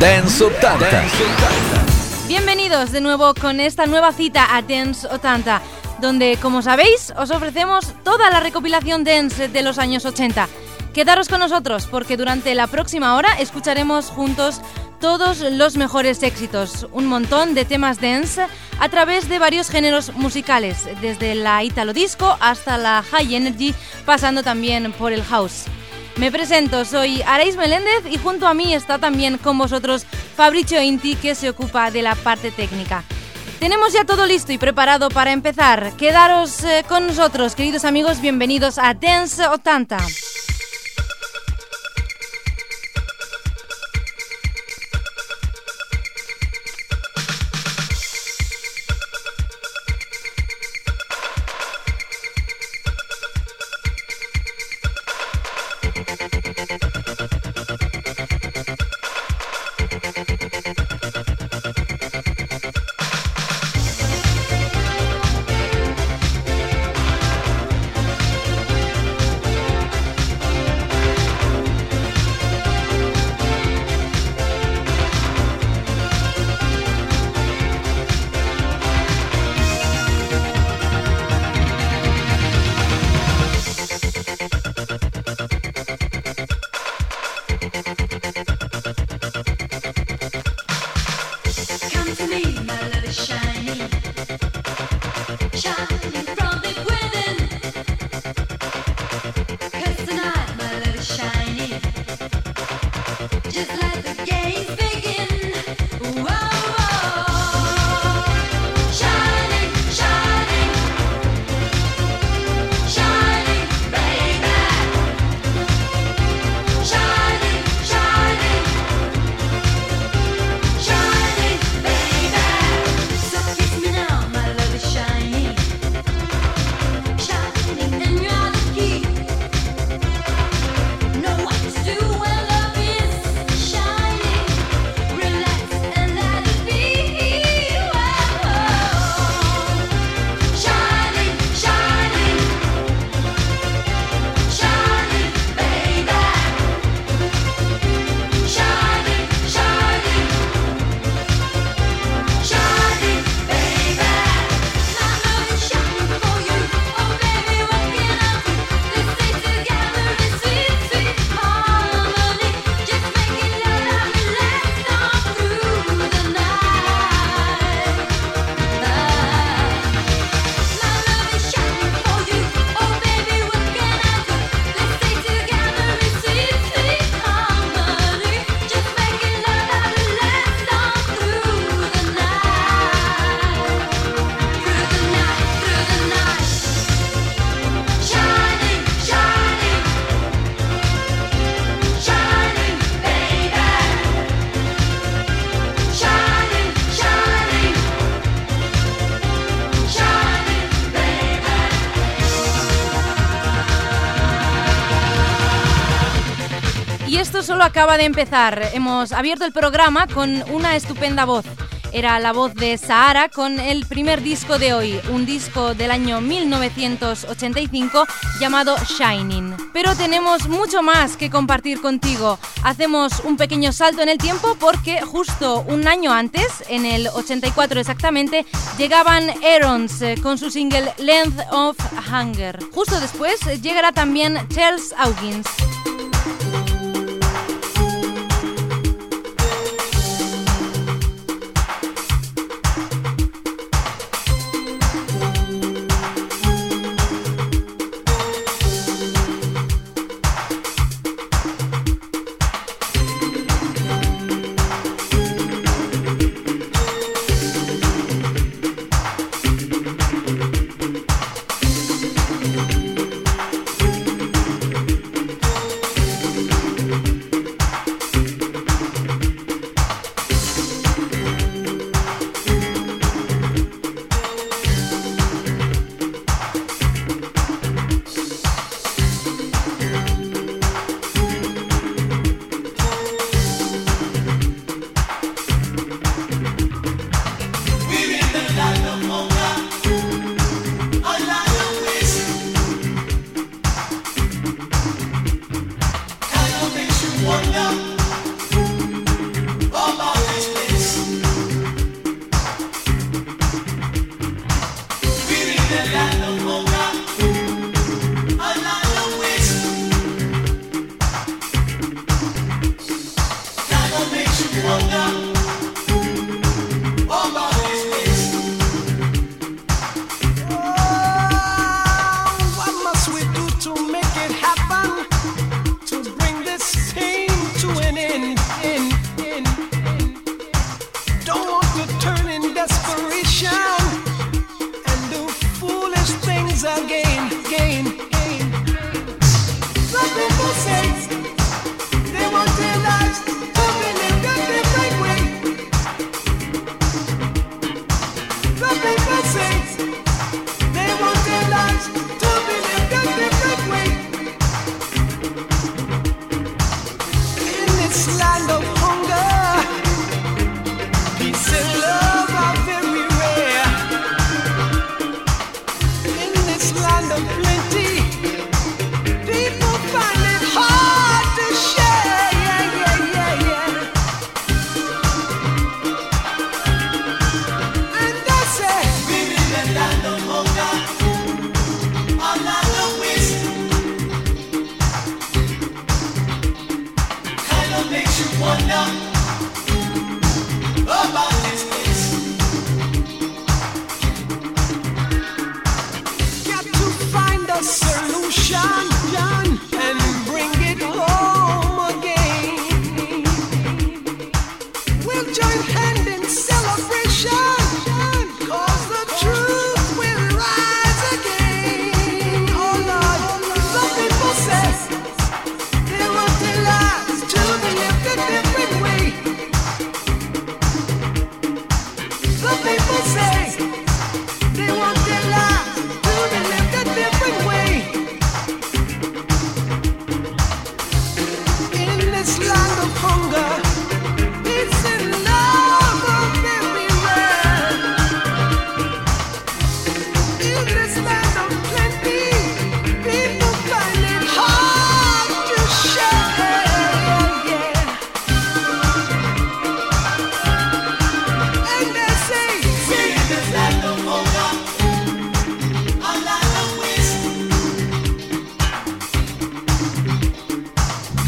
Dance 80. Bienvenidos de nuevo con esta nueva cita a Dance 80, donde, como sabéis, os ofrecemos toda la recopilación dance de los años 80. Quedaros con nosotros porque durante la próxima hora escucharemos juntos todos los mejores éxitos, un montón de temas dance a través de varios géneros musicales, desde la italo disco hasta la high energy, pasando también por el house. Me presento, soy Arais Meléndez y junto a mí está también con vosotros Fabricio Inti que se ocupa de la parte técnica. Tenemos ya todo listo y preparado para empezar. Quedaros eh, con nosotros, queridos amigos, bienvenidos a Dance 80. Solo acaba de empezar. Hemos abierto el programa con una estupenda voz. Era la voz de Sahara con el primer disco de hoy, un disco del año 1985 llamado Shining. Pero tenemos mucho más que compartir contigo. Hacemos un pequeño salto en el tiempo porque justo un año antes, en el 84 exactamente, llegaban Aarons eh, con su single Length of Hunger. Justo después llegará también Charles Hawkins.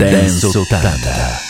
Dance 80.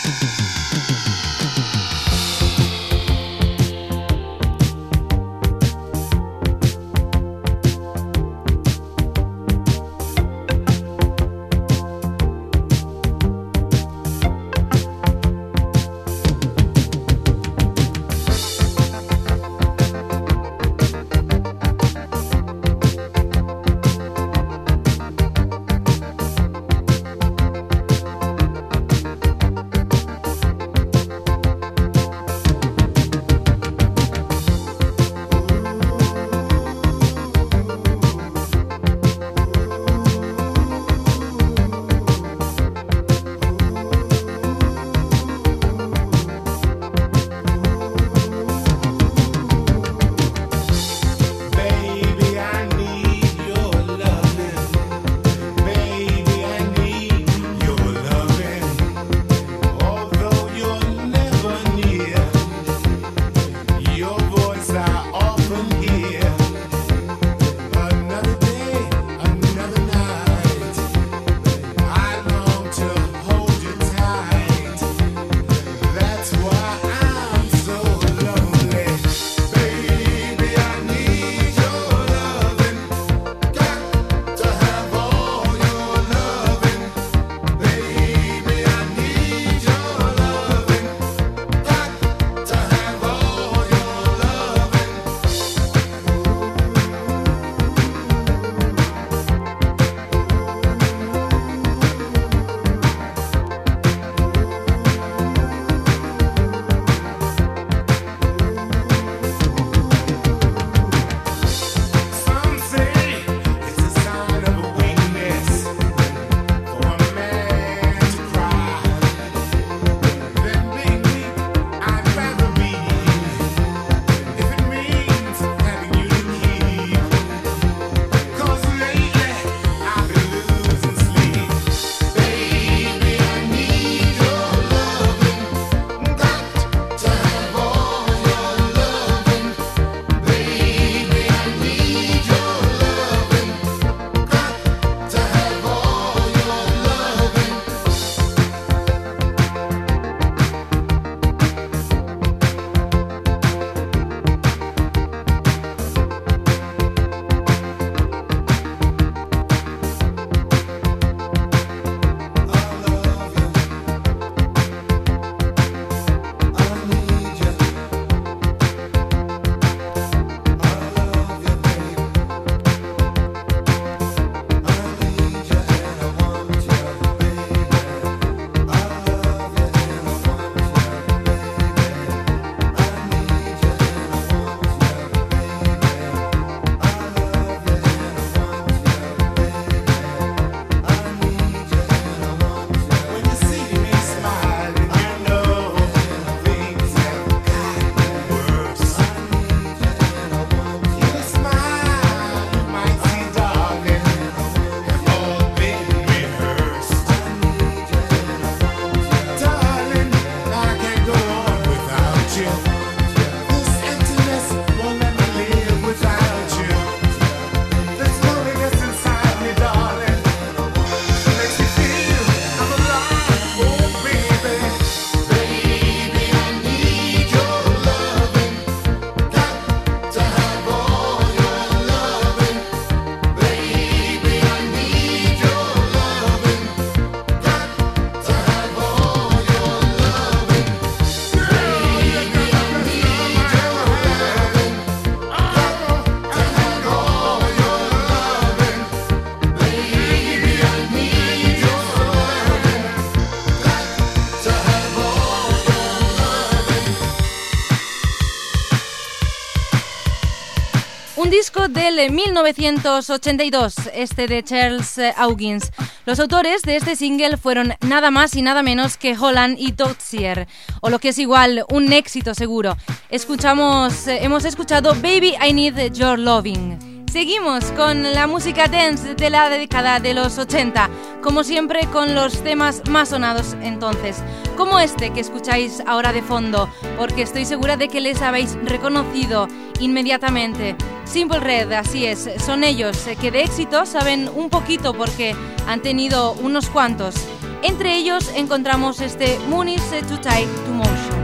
Del 1982, este de Charles Augins. Los autores de este single fueron nada más y nada menos que Holland y Dotsier, o lo que es igual, un éxito seguro. Escuchamos, eh, hemos escuchado Baby I Need Your Loving. Seguimos con la música dance de la década de los 80, como siempre con los temas más sonados entonces, como este que escucháis ahora de fondo, porque estoy segura de que les habéis reconocido inmediatamente. Simple Red, así es, son ellos que de éxito saben un poquito porque han tenido unos cuantos. Entre ellos encontramos este Mooney's Too Tight to Motion.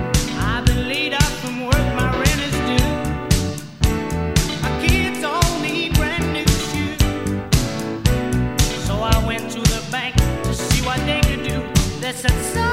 better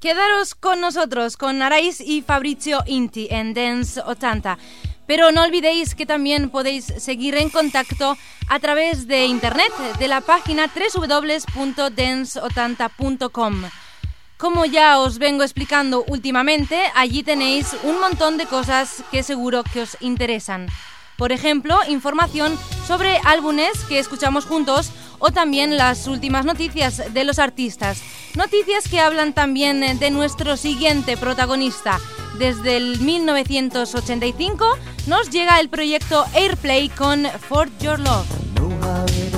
Quedaros con nosotros, con Arais y Fabrizio Inti en Dance 80. Pero no olvidéis que también podéis seguir en contacto a través de internet, de la página www.dance80.com. Como ya os vengo explicando últimamente, allí tenéis un montón de cosas que seguro que os interesan. Por ejemplo, información sobre álbumes que escuchamos juntos o también las últimas noticias de los artistas. Noticias que hablan también de nuestro siguiente protagonista. Desde el 1985 nos llega el proyecto Airplay con For Your Love.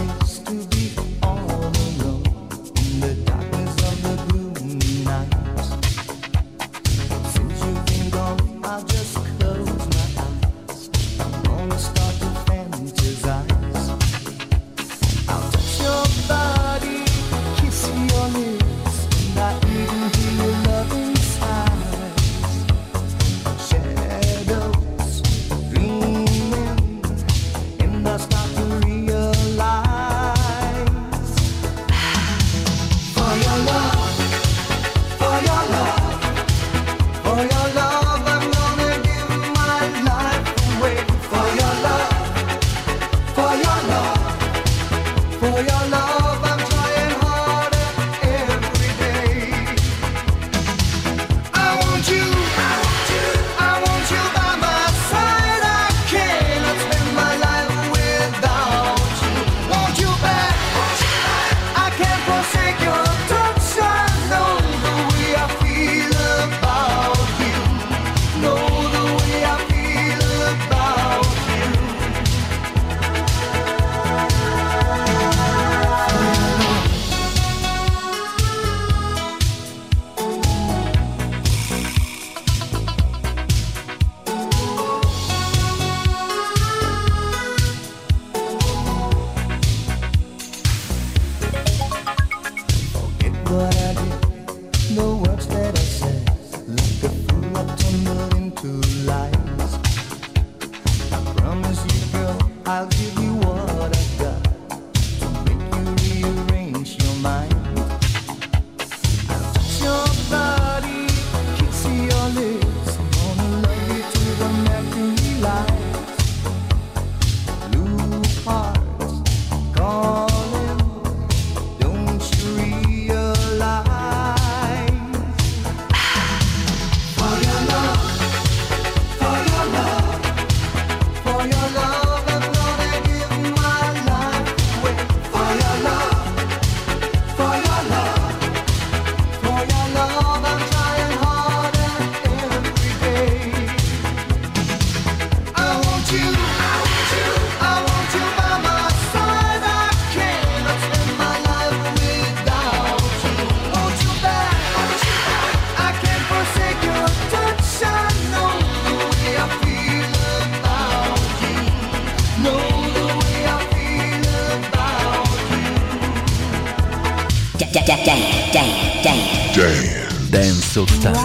Silk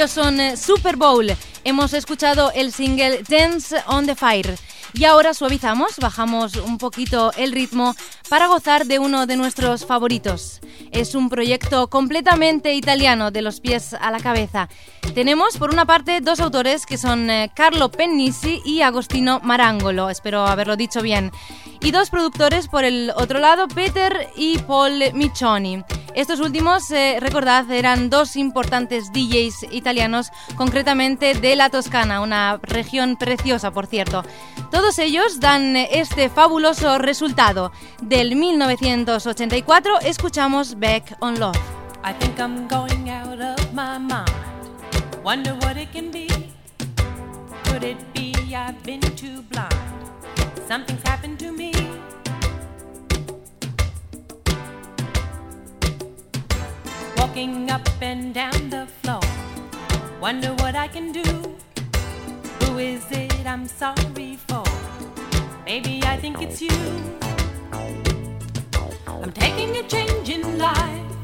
Ellos son eh, Super Bowl. Hemos escuchado el single Dance on the Fire. Y ahora suavizamos, bajamos un poquito el ritmo para gozar de uno de nuestros favoritos. Es un proyecto completamente italiano, de los pies a la cabeza. Tenemos por una parte dos autores que son eh, Carlo Pennisi y Agostino Marangolo, espero haberlo dicho bien. Y dos productores por el otro lado, Peter y Paul Michoni. Estos últimos, eh, recordad, eran dos importantes DJs italianos, concretamente de la Toscana, una región preciosa, por cierto. Todos ellos dan este fabuloso resultado. Del 1984 escuchamos Back on Love. I think I'm going out of my mind. Wonder what it can be. Could it be I've been too blind? Something's happened to me. Walking up and down the floor. Wonder what I can do. Who is it I'm sorry for? Maybe I think it's you. I'm taking a change in life.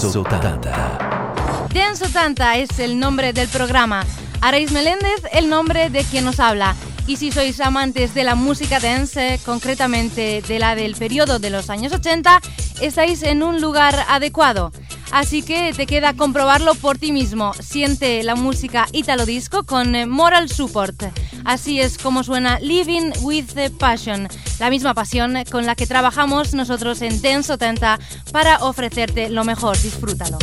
Dance 80. Dance 80 es el nombre del programa. Arais Meléndez, el nombre de quien nos habla. Y si sois amantes de la música dance, concretamente de la del periodo de los años 80, estáis en un lugar adecuado. Así que te queda comprobarlo por ti mismo. Siente la música italo disco con eh, Moral Support. Así es como suena Living with Passion, la misma pasión con la que trabajamos nosotros en Dance 80 para ofrecerte lo mejor. Disfrútalo.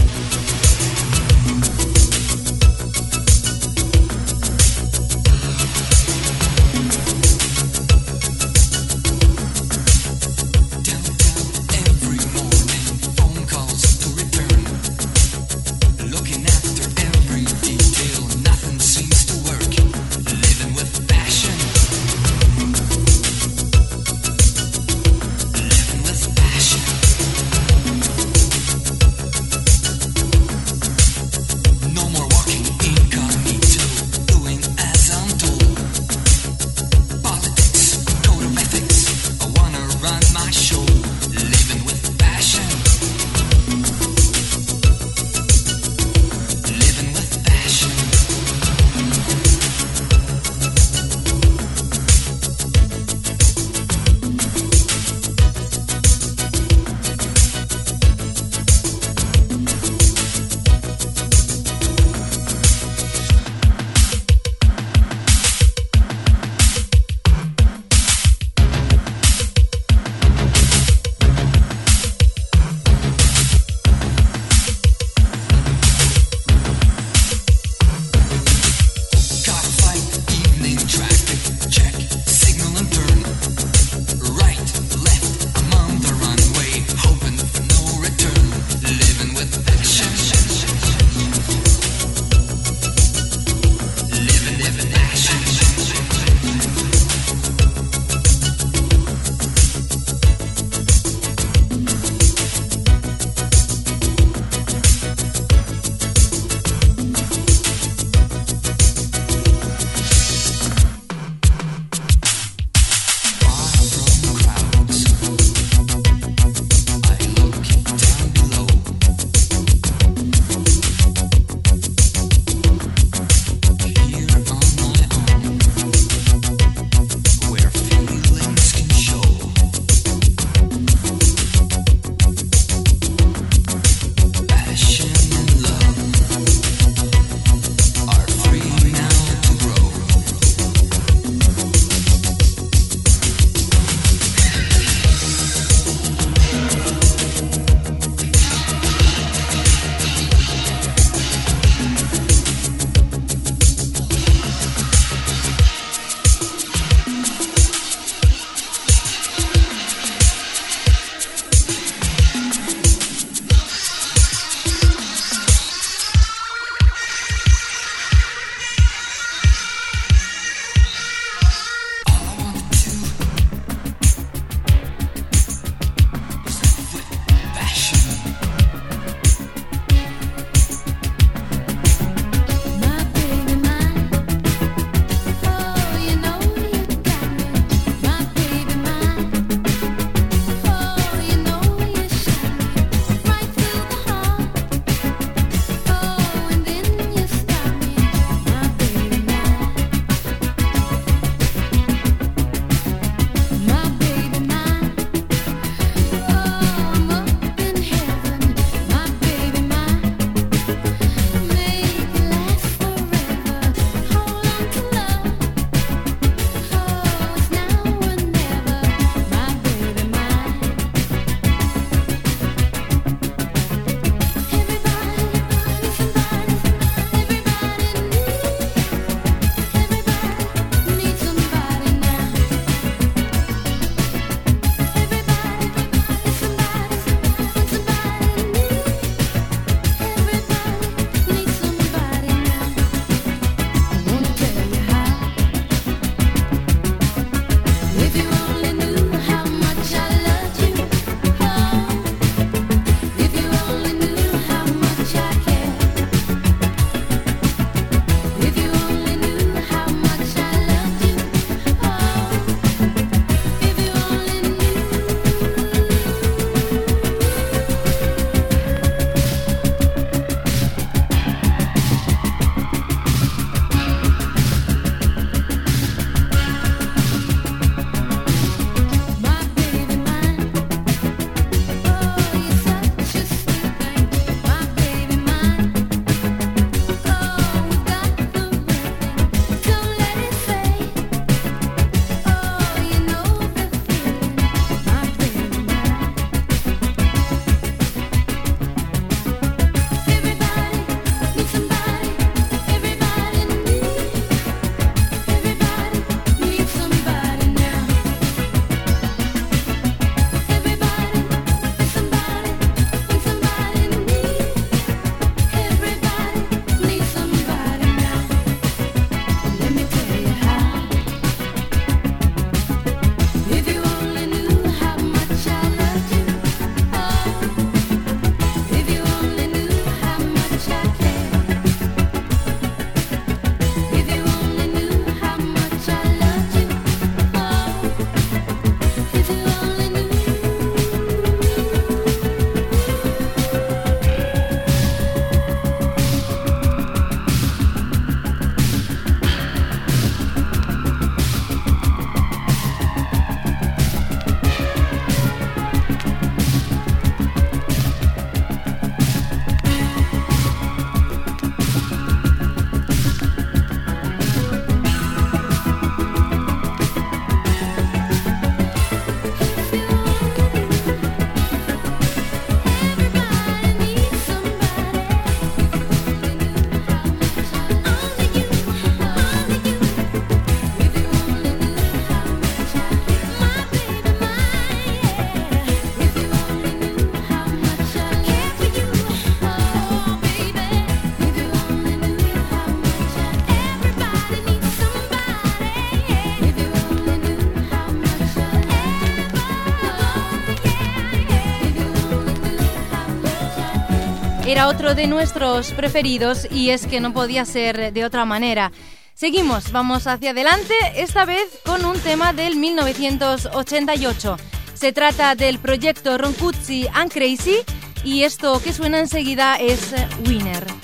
Era otro de nuestros preferidos y es que no podía ser de otra manera. Seguimos, vamos hacia adelante, esta vez con un tema del 1988. Se trata del proyecto Roncuzzi and Crazy y esto que suena enseguida es Winner.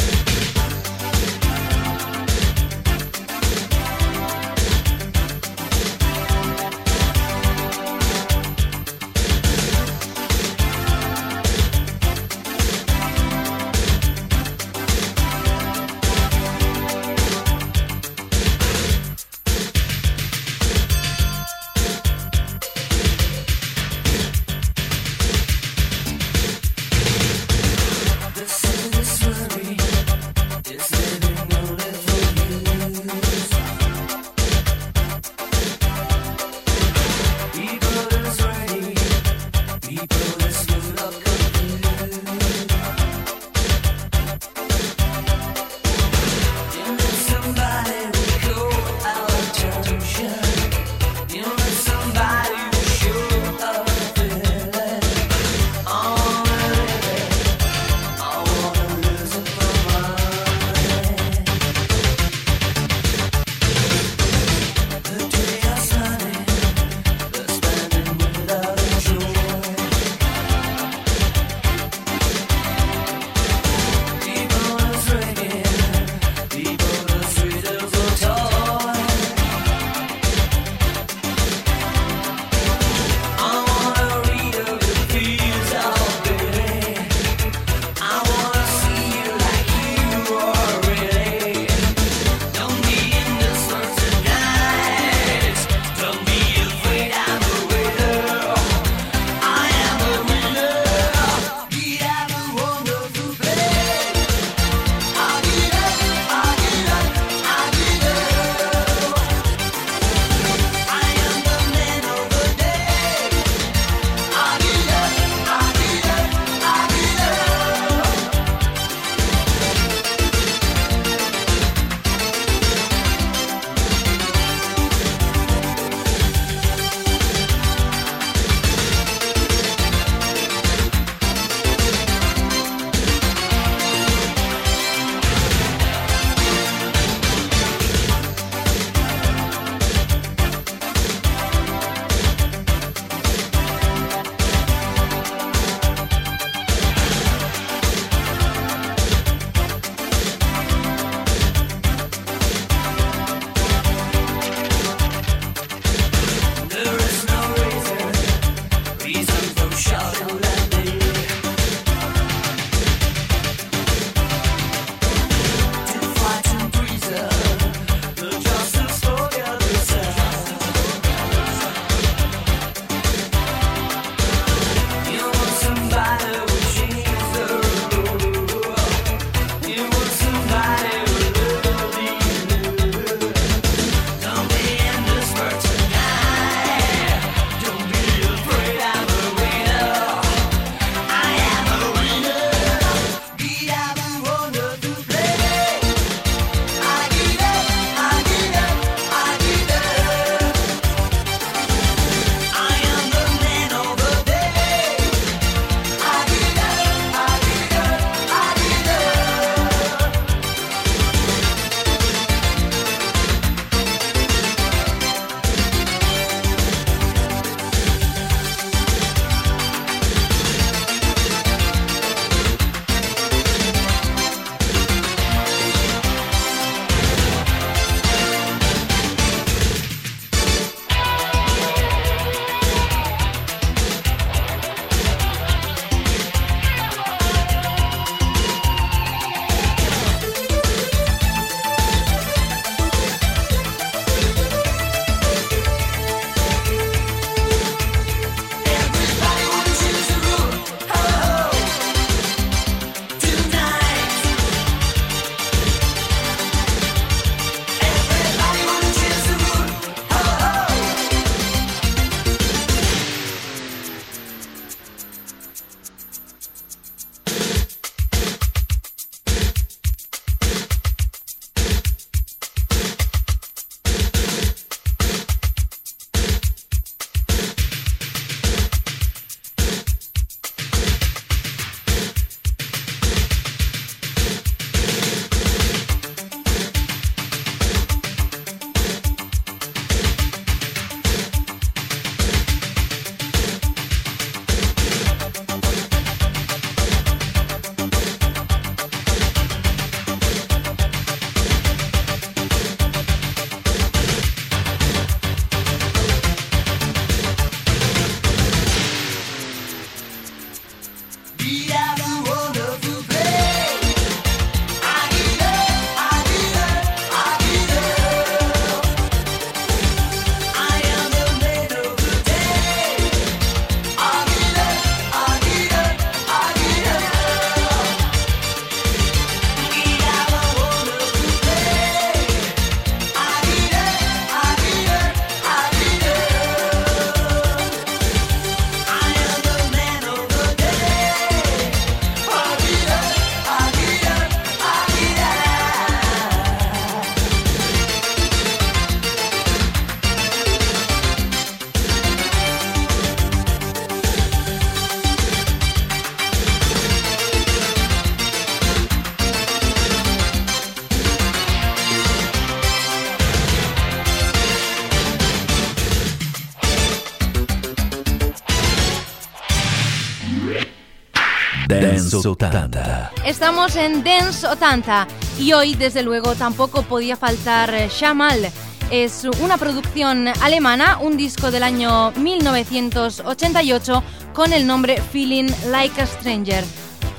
Estamos en Dance 80 y hoy desde luego tampoco podía faltar eh, Shamal. Es una producción alemana, un disco del año 1988 con el nombre Feeling Like a Stranger.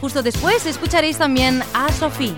Justo después escucharéis también a Sophie.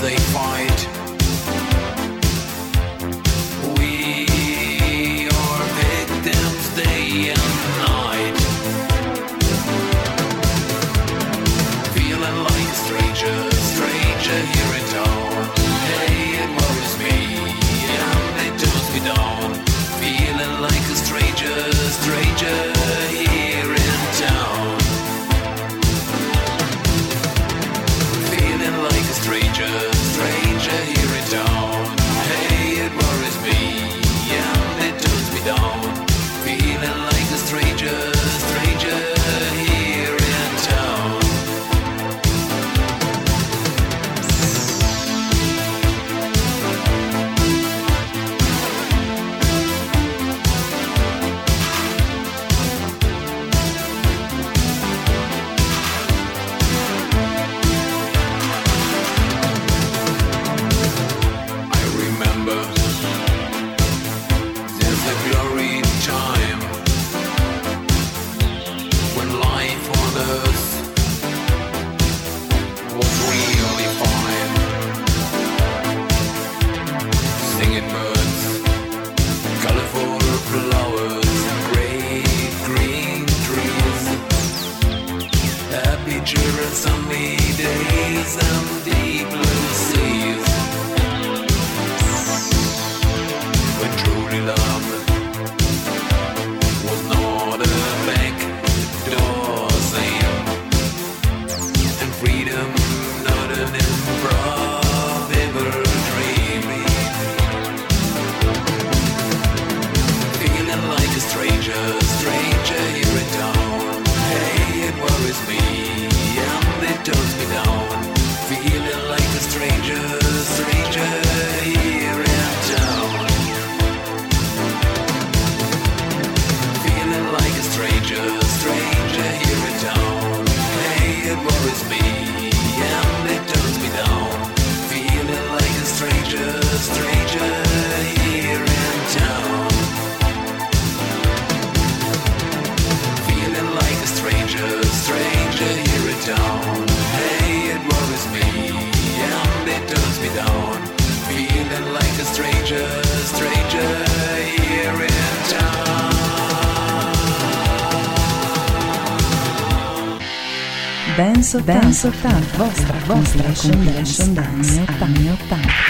they fight. Yeah. soltanto. Vostra vostra compilation dance. anni 80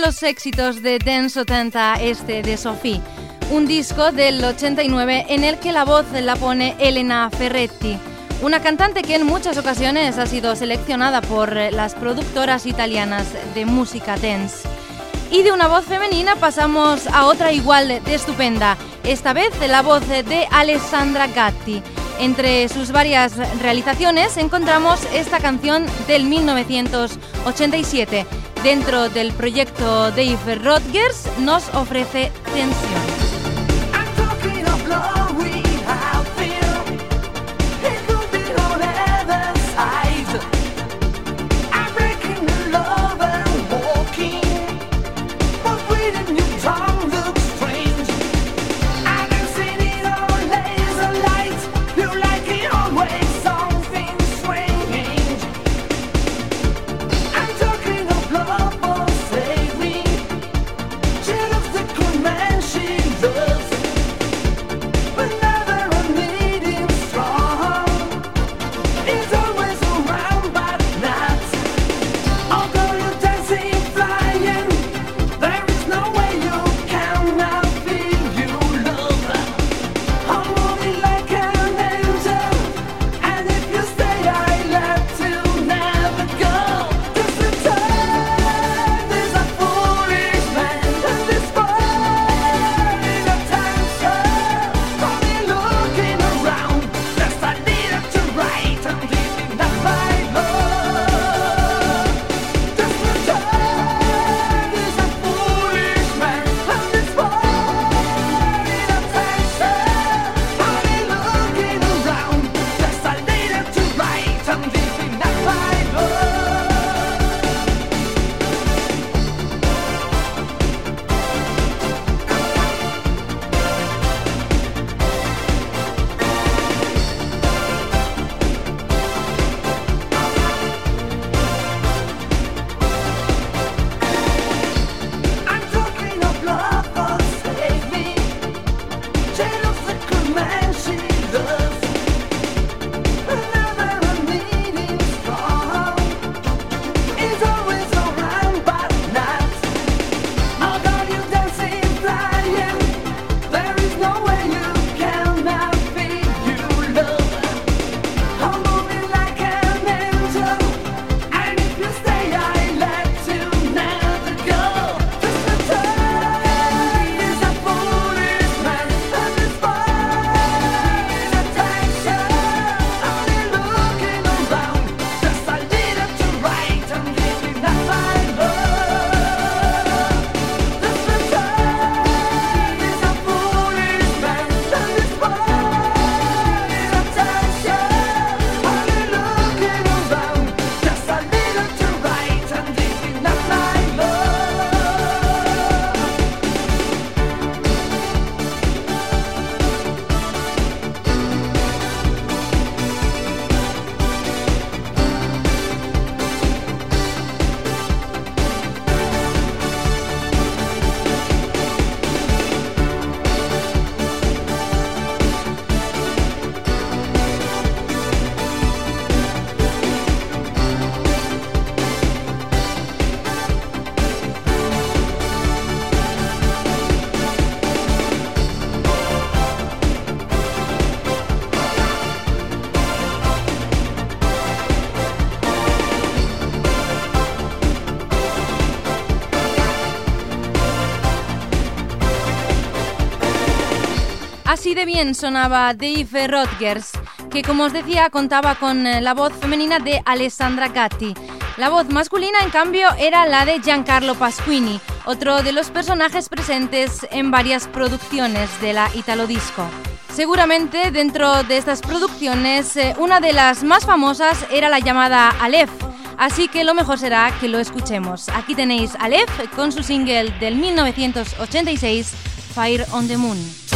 los éxitos de Dance 80 este de Sophie, un disco del 89 en el que la voz la pone Elena Ferretti, una cantante que en muchas ocasiones ha sido seleccionada por las productoras italianas de música dance. Y de una voz femenina pasamos a otra igual de estupenda, esta vez la voz de Alessandra Gatti. Entre sus varias realizaciones encontramos esta canción del 1987. Dentro del proyecto Dave Rodgers nos ofrece Tensión. Así de bien sonaba Dave Rodgers, que como os decía contaba con eh, la voz femenina de Alessandra Gatti. La voz masculina, en cambio, era la de Giancarlo Pasquini, otro de los personajes presentes en varias producciones de la Italo Disco. Seguramente dentro de estas producciones, eh, una de las más famosas era la llamada Aleph, así que lo mejor será que lo escuchemos. Aquí tenéis Aleph con su single del 1986, Fire on the Moon.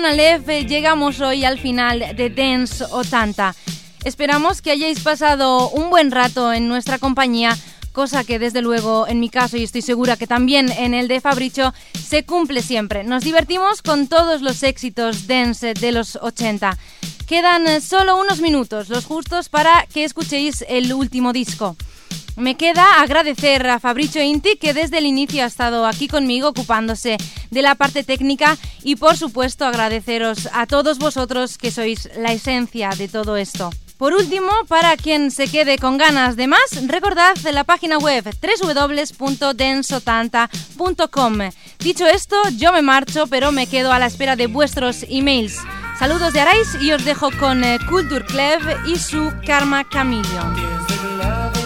Con eh, llegamos hoy al final de Dance 80. Esperamos que hayáis pasado un buen rato en nuestra compañía, cosa que desde luego en mi caso y estoy segura que también en el de Fabricio se cumple siempre. Nos divertimos con todos los éxitos dance de los 80. Quedan eh, solo unos minutos, los justos para que escuchéis el último disco. Me queda agradecer a Fabricio Inti que desde el inicio ha estado aquí conmigo ocupándose de la parte técnica y por supuesto agradeceros a todos vosotros que sois la esencia de todo esto. Por último, para quien se quede con ganas de más, recordad la página web www.densotanta.com. Dicho esto, yo me marcho, pero me quedo a la espera de vuestros emails. Saludos de Arais y os dejo con eh, Culture y su Karma love?